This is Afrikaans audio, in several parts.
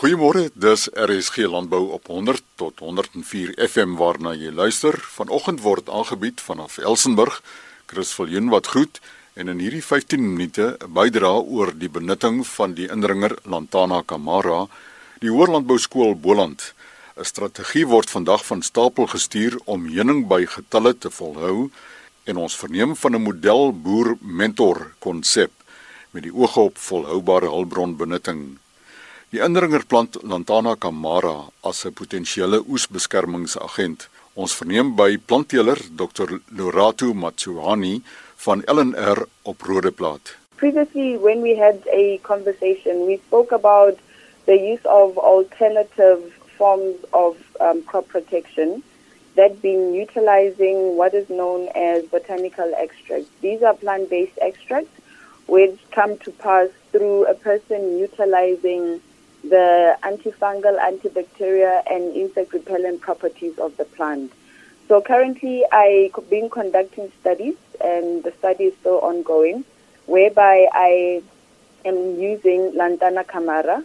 Goeiemôre, dis RSG Landbou op 100 tot 104 FM waarna jy luister. Vanoggend word aangebied vanaf Elsenburg. Chris Viljoen wat groet en in hierdie 15 minute 'n bydra oor die benutting van die indringer Lantana Camara, die Hoërlandbou skool Boland. 'n Strategie word vandag van stapel gestuur om heuning by getalle te volhou en ons verneem van 'n model boer mentor konsep met die oog op volhoubare hulpbronbenutting. Die indringerplant Lantana camara as 'n potensiële oesbeskermingsagent. Ons verneem by plantteler Dr Lorato Matsuhani van LNR op Rodeplaat. Previously when we had a conversation we spoke about the use of alternative forms of um, crop protection that being utilizing what is known as botanical extracts. These are plant-based extracts which come to pass through a person utilizing the antifungal, antibacterial, and insect repellent properties of the plant. So currently, I've been conducting studies, and the study is still ongoing, whereby I am using Lantana camara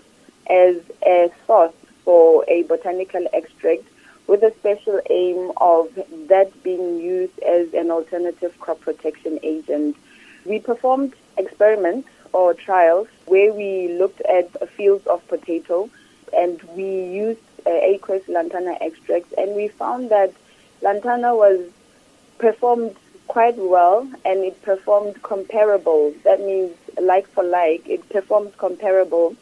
as a source for a botanical extract with a special aim of that being used as an alternative crop protection agent. We performed experiments or trials where we looked at fields of potato and we used uh, aqueous lantana extracts and we found that lantana was performed quite well and it performed comparable. That means like for like, it performed comparable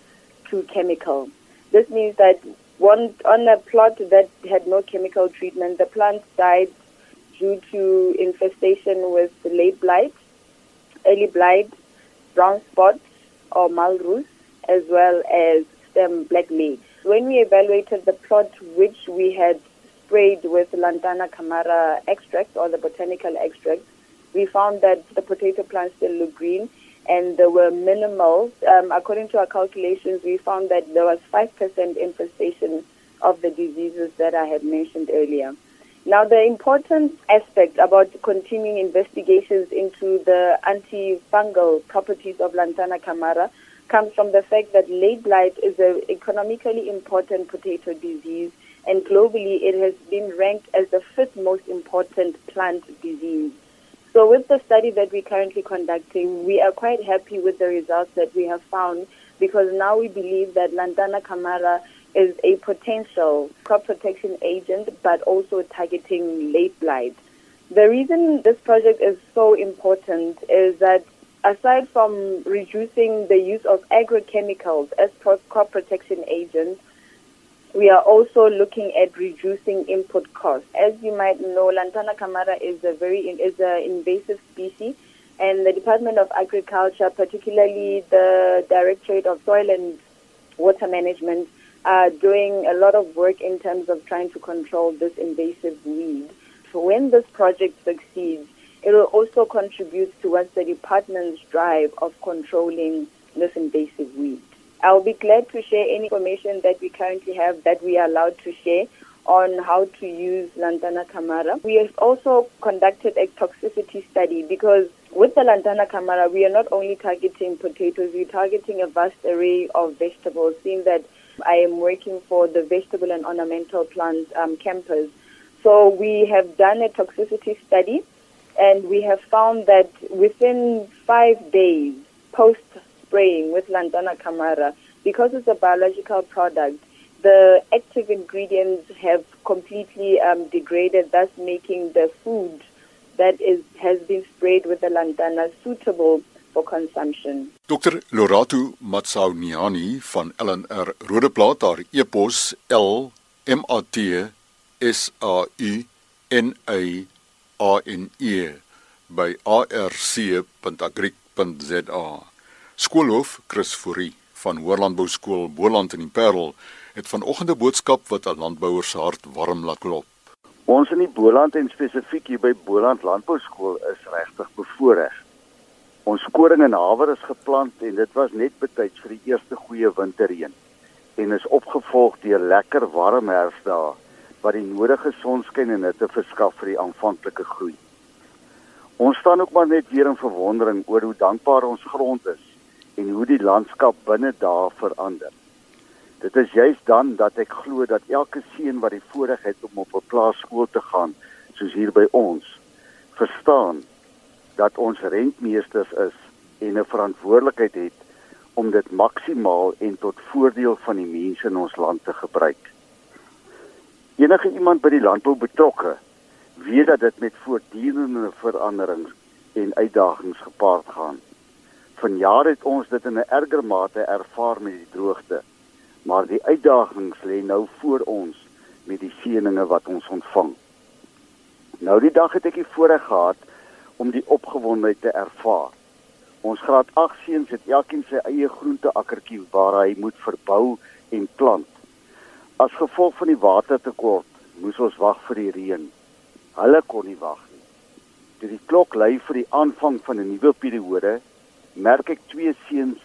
to chemical. This means that one on a plot that had no chemical treatment, the plant died due to infestation with late blight, early blight, brown spots or malrus, as well as stem black leaves. When we evaluated the plot which we had sprayed with Lantana camara extract or the botanical extract, we found that the potato plants still look green and there were minimal. Um, according to our calculations, we found that there was 5% infestation of the diseases that I had mentioned earlier. Now, the important aspect about continuing investigations into the antifungal properties of Lantana camara comes from the fact that late blight is an economically important potato disease, and globally it has been ranked as the fifth most important plant disease. So, with the study that we're currently conducting, we are quite happy with the results that we have found because now we believe that Lantana camara is a potential crop protection agent, but also targeting late blight. The reason this project is so important is that aside from reducing the use of agrochemicals as crop protection agents, we are also looking at reducing input costs. As you might know, Lantana camara is a very is an invasive species, and the Department of Agriculture, particularly the Directorate of Soil and Water Management, are doing a lot of work in terms of trying to control this invasive weed. So when this project succeeds, it will also contribute towards the department's drive of controlling this invasive weed. I'll be glad to share any information that we currently have that we are allowed to share on how to use Lantana camara. We have also conducted a toxicity study because with the Lantana camara, we are not only targeting potatoes, we're targeting a vast array of vegetables, seeing that I am working for the vegetable and ornamental plant um, campus. So we have done a toxicity study and we have found that within five days post spraying with Lantana camara, because it's a biological product, the active ingredients have completely um, degraded, thus making the food that is has been sprayed with the lantana suitable for consumption. Dr. Lorato Matsauniani van LNR Rodeplaat haar e-pos L M A T S A U N A A N E by arc.agric.za. Skoolhoof Chris Fourie van Hoërlandbou Skool Boland in die Parel het vanoggend 'n boodskap wat 'n landbouer se hart warm laat klop. Ons in die Boland en spesifiek hier by Boland Landbou Skool is regtig bevoorreg. Ons koring en haver is geplant en dit was net betyds vir die eerste goeie winterreën en is opgevolg deur lekker warm herfsdae wat die nodige sonskyn en hitte verskaf vir die aanvanklike groei. Ons staan ook maar net weer in verwondering oor hoe dankbaar ons grond is en hoe die landskap binne dae verander. Dit is juis dan dat ek glo dat elke seun wat die voorreg het om op 'n plaaskool te gaan, soos hier by ons, verstaan dat ons rentmeesters is en 'n verantwoordelikheid het om dit maksimaal en tot voordeel van die mense in ons land te gebruik. Enige iemand by die landbou betrokke weet dat dit met voortdurende veranderings en uitdagings gepaard gaan. Vanjaar het ons dit in 'n erger mate ervaar met die droogte, maar die uitdagings lê nou voor ons met die seëninge wat ons ontvang. Nou die dag het ek die voorreg gehad om die opgewondenheid te ervaar. Ons graad 8 seuns het elkeen sy eie groenteakkertjie waar hy moet verbou en plant. As gevolg van die watertekort moes ons wag vir die reën. Hulle kon nie wag nie. Toe die klok lui vir die aanvang van 'n nuwe periode, merk ek twee seuns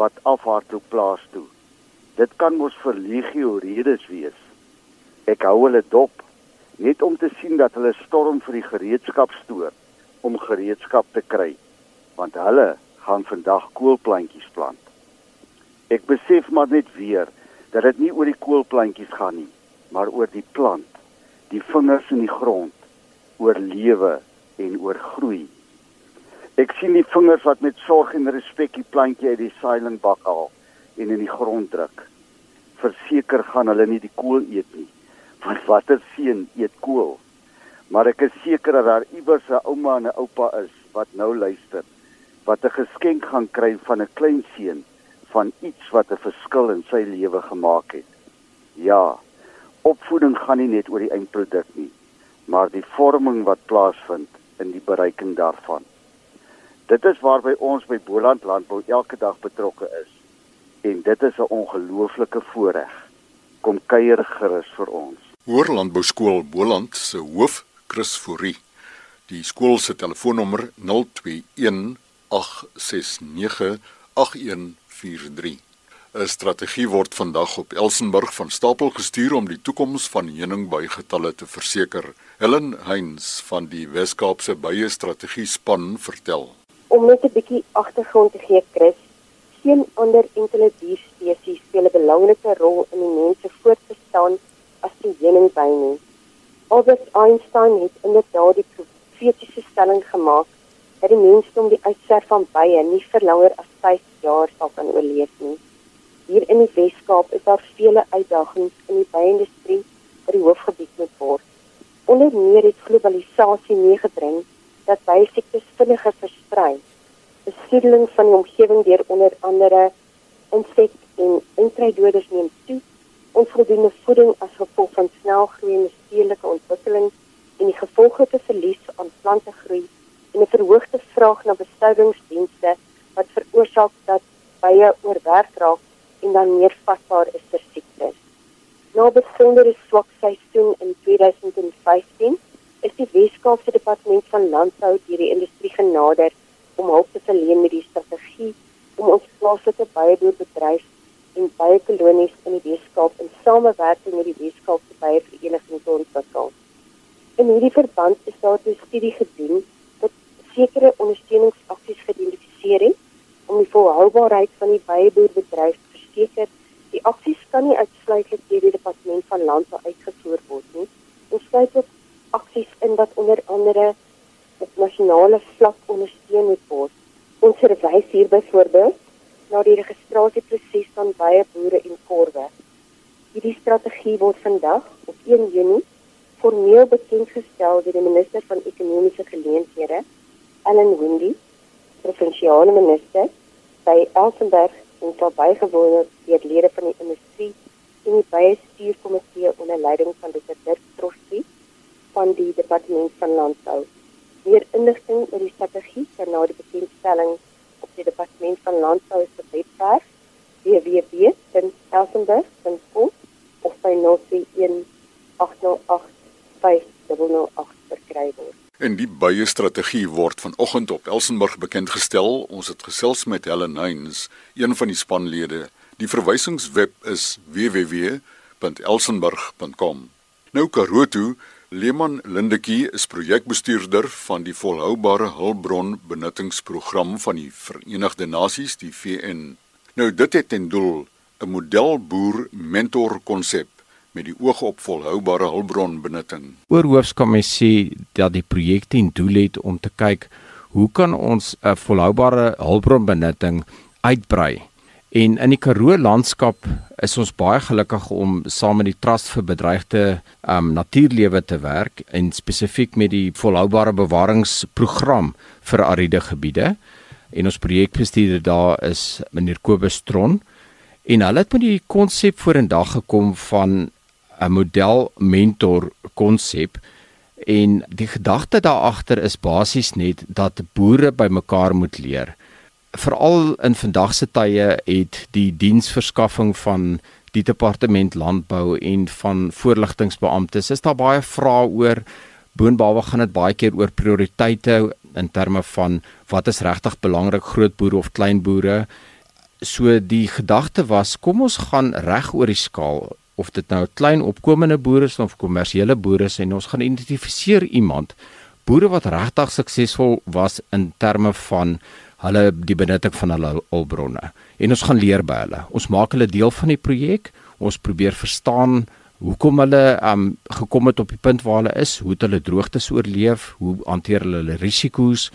wat afhardloop plaas toe. Dit kan mos vir legio redes wees. Ek hou hulle dop net om te sien dat hulle storm vir die gereedskap stoor om gereedskap te kry want hulle gaan vandag koolplantjies plant. Ek besef maar net weer dat dit nie oor die koolplantjies gaan nie, maar oor die plant, die vingers in die grond, oor lewe en oor groei. Ek sien die vingers wat met sorg en respek die plantjie uit die saailingbak haal en in die grond druk. Verseker gaan hulle nie die kool eet nie, want watter seun eet kool? Maar ek is seker dat daar iewers 'n ouma en 'n oupa is wat nou luister, wat 'n geskenk gaan kry van 'n klein seun van iets wat 'n verskil in sy lewe gemaak het. Ja, opvoeding gaan nie net oor die eindproduk nie, maar die vorming wat plaasvind in die bereiking daarvan. Dit is waarby ons by Boland Landbou elke dag betrokke is en dit is 'n ongelooflike voorreg. Kom kuier gerus vir ons. Hoër Landbou Skool Boland se hoof Chris Fourie. Die skool se telefoonnommer 021 869 8143. 'n Strategie word vandag op Elsenburg van stapel gestuur om die toekoms van heuningbygetalle te verseker. Helen Heinz van die Wes-Kaapse Bye Strategie span vertel. Om net 'n bietjie agtergrond te gee, Chris, geen ander enkele dierspesies speel 'n belangrike rol in die mens se voortbestaan as die heuningby nie. Albert Einstein het inderdaad die profetiese stelling gemaak dat die mensdom die uitsterf van bye nie vir langer as 5 jaar sal kan oorleef nie. Hier in die Weskaap is daar vele uitdagings in die bye-industrie wat die hoofgebied moet word. Onder meer het globalisasie meegebring dat bye-siektes vinniger versprei. Besoedeling van die omgewing deur onder andere insek en intrydoders neem toe. Onvoldoende voeding as gevolg van snel groeiende stedelike ontwikkeling en die gevolglike verlies aan plantegroei en 'n verhoogde vraag na bestoudingsdienste wat veroorsaak dat bye oorwerk raak en dan meer vatbaar is vir siektes. Na 'n besondere swak seisoen in 2015 is die Weskaapse Departement van Landbou deur die industrie genader om hulp te verleen met die strategie om ons plaaslike byeboerbedryf en byekolonies in die Weskaap in samewerking met die Weskaapse Byevereniging te ontwikkel. In hierdie verband is daar 'n studie gedoen sekere ondersteuningsaksies geïdentifiseer het om die volhoubaarheid van die byeboerbedryf te verseker. Die aksies kan nie uitsluitlik deur die departement van landbou uitgevoer word nie. Ons sluit ook aksies in wat onder andere op nasionale vlak ondersteun word. Ons verwys hier byvoorbeeld na die registrasieproses van byeboere en korwe. Hierdie word vandag op 1 Junie formeel bekend gestel deur die minister van ekonomiese geleenthede Ellen Windy, provinsiale minister, by Elsenburg en sal bygewoon deur lede van die industrie en die bestuurskomitee onder leiding van Dr. Dirk Trossie van die departement van landbou. Meer inligting oor die strategie kan na die bekendstelling op die departement van landbou se webwerf www.elsenburg.com of by 031 808 5008 verkry word. En die baie strategie word vanoggend op Elsenburg bekend gestel. Ons het gesels met Helen Heinz, een van die spanlede. Die verwysingsweb is www.elsenburg.com. Nou Karoto, Leeman Lindetjie is projekbestuurder van die volhoubare hulpbron benuttingsprogram van die Verenigde Nasies, die VN. Nou dit het ten doel 'n modelboer mentor konsep met die oog op volhoubare hulpbronbenutting. Oorhoofskommissie dat die projek ten doel het om te kyk hoe kan ons 'n volhoubare hulpbronbenutting uitbrei? En in die Karoo landskap is ons baie gelukkig om saam met die Trust vir Bedreigde um, Natuurlewe te werk en spesifiek met die volhoubare bewaringsprogram vir ariede gebiede. En ons projekbestuurder daar is meneer Kobus Tron en hulle het met die konsep vorendag gekom van 'n model mentor konsep En die gedagte daar agter is basies net dat boere bymekaar moet leer. Veral in vandag se tye het die diensverskaffing van die departement landbou en van voorligtingbeamptes is daar baie vrae oor boonbehalwe gaan dit baie keer oor prioriteite in terme van wat is regtig belangrik groot boere of klein boere. So die gedagte was kom ons gaan reg oor die skaal of dit nou klein opkomende boer is of kommersiële boere is en ons gaan identifiseer iemand boere wat regtig suksesvol was in terme van hulle die benutting van hulle hulpbronne en ons gaan leer by hulle. Ons maak hulle deel van die projek. Ons probeer verstaan hoekom hulle um gekom het op die punt waar hulle is, hoe het hulle droogtes oorleef, hoe hanteer hulle hulle risiko's,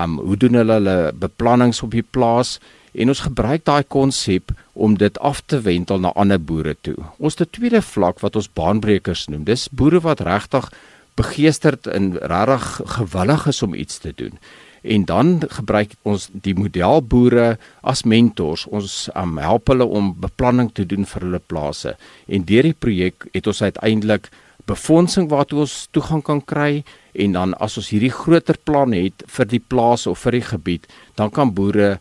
um hoe doen hulle hulle beplannings op die plaas en ons gebruik daai konsep om dit af te wendel na ander boere toe. Ons het 'n tweede vlak wat ons baanbrekers noem. Dis boere wat regtig begeesterd en regtig gewillig is om iets te doen. En dan gebruik ons die modelboere as mentors. Ons um, help hulle om beplanning te doen vir hulle plase. En deur die projek het ons uiteindelik befondsing waartoe ons toegang kan kry en dan as ons hierdie groter plan het vir die plaas of vir die gebied, dan kan boere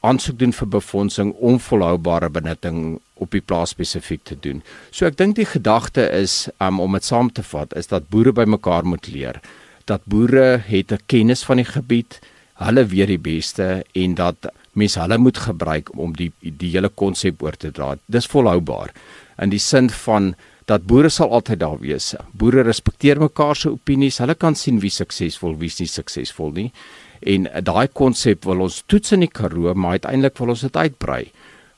aansoek doen vir befondsing om volhoubare benutting op die plaas spesifiek te doen. So ek dink die gedagte is um, om dit saam te vat is dat boere bymekaar moet leer. Dat boere het 'n kennis van die gebied, hulle weet die beste en dat mense hulle moet gebruik om die die hele konsep oor te dra. Dis volhoubaar in die sin van dat boere sal altyd daar wees. Boere respekteer mekaar se opinies. Hulle kan sien wie suksesvol, wie is nie suksesvol nie en daai konsep wil ons toets in die Karoo maar uiteindelik wil ons dit uitbrei.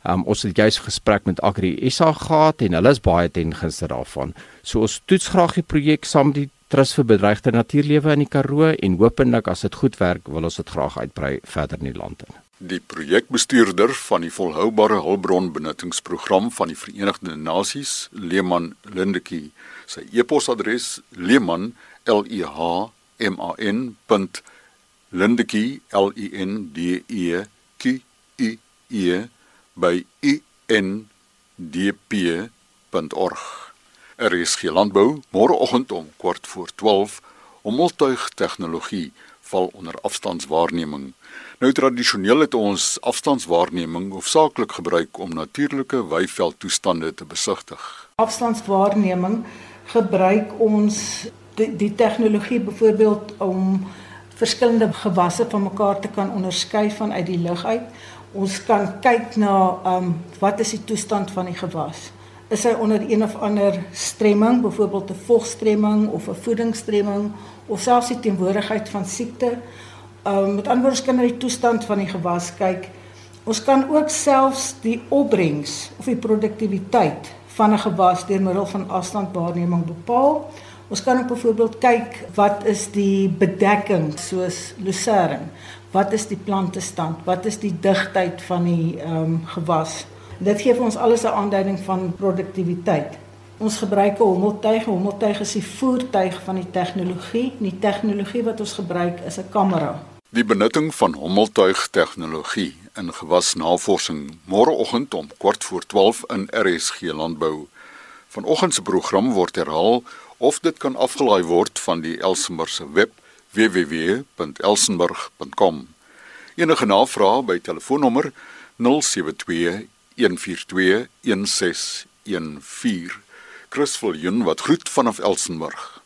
Um, ons het juis gesprek met Agri SA gehad en hulle is baie ten gunste daarvan. So ons toets graag die projek saam met die Trust vir Bedreigde Natuurlewe in die Karoo en hopelik as dit goed werk wil ons dit graag uitbrei verder in die land in. Die projekbestuurder van die volhoubare hulpbronbenuttingsprogram van die Verenigde Nasies, Leeman Lindetjie, sy e-posadres leeman l e h m a n Lindetjie L I N D E Q U E by indp.org. Er is geen landbou môreoggend om kwart voor 12 om multuig tegnologie val onder afstandswaarneming. Nou tradisioneel het ons afstandswaarneming hoofsaaklik gebruik om natuurlike weiveldtoestande te besigtig. Afstandswaarneming gebruik ons die, die tegnologie byvoorbeeld om verskillende gewasse van mekaar te kan onderskei vanuit die lug uit. Ons kan kyk na ehm um, wat is die toestand van die gewas? Is hy onder een of ander stremming, byvoorbeeld 'n vogstremming of 'n voedingsstremming of selfs die teenwoordigheid van siekte? Ehm um, met ander woorde kan ons die toestand van die gewas kyk. Ons kan ook selfs die opbrengs of die produktiwiteit van 'n gewas deur middel van afstandwaarneming bepaal. Ons kan ook byvoorbeeld kyk wat is die bedekking soos lucerne. Wat is die plantestand? Wat is die digtheid van die ehm um, gewas? Dit gee vir ons alles 'n aanduiding van produktiwiteit. Ons gebruik 'n hommeltuig. Hommeltuig is die voertuig van die tegnologie. Die tegnologie wat ons gebruik is 'n kamera. Die benutting van hommeltuig tegnologie in gewasnavorsing môreoggend om kwart voor 12 in RSG Landbou. Vanoggend se program word herhaal of dit kan afgelaai word van die Elsenburg se web www.elsenburg.com. Enige navrae by telefoonnommer 072 142 1614. Chris Viljoen wat groet vanaf Elsenburg.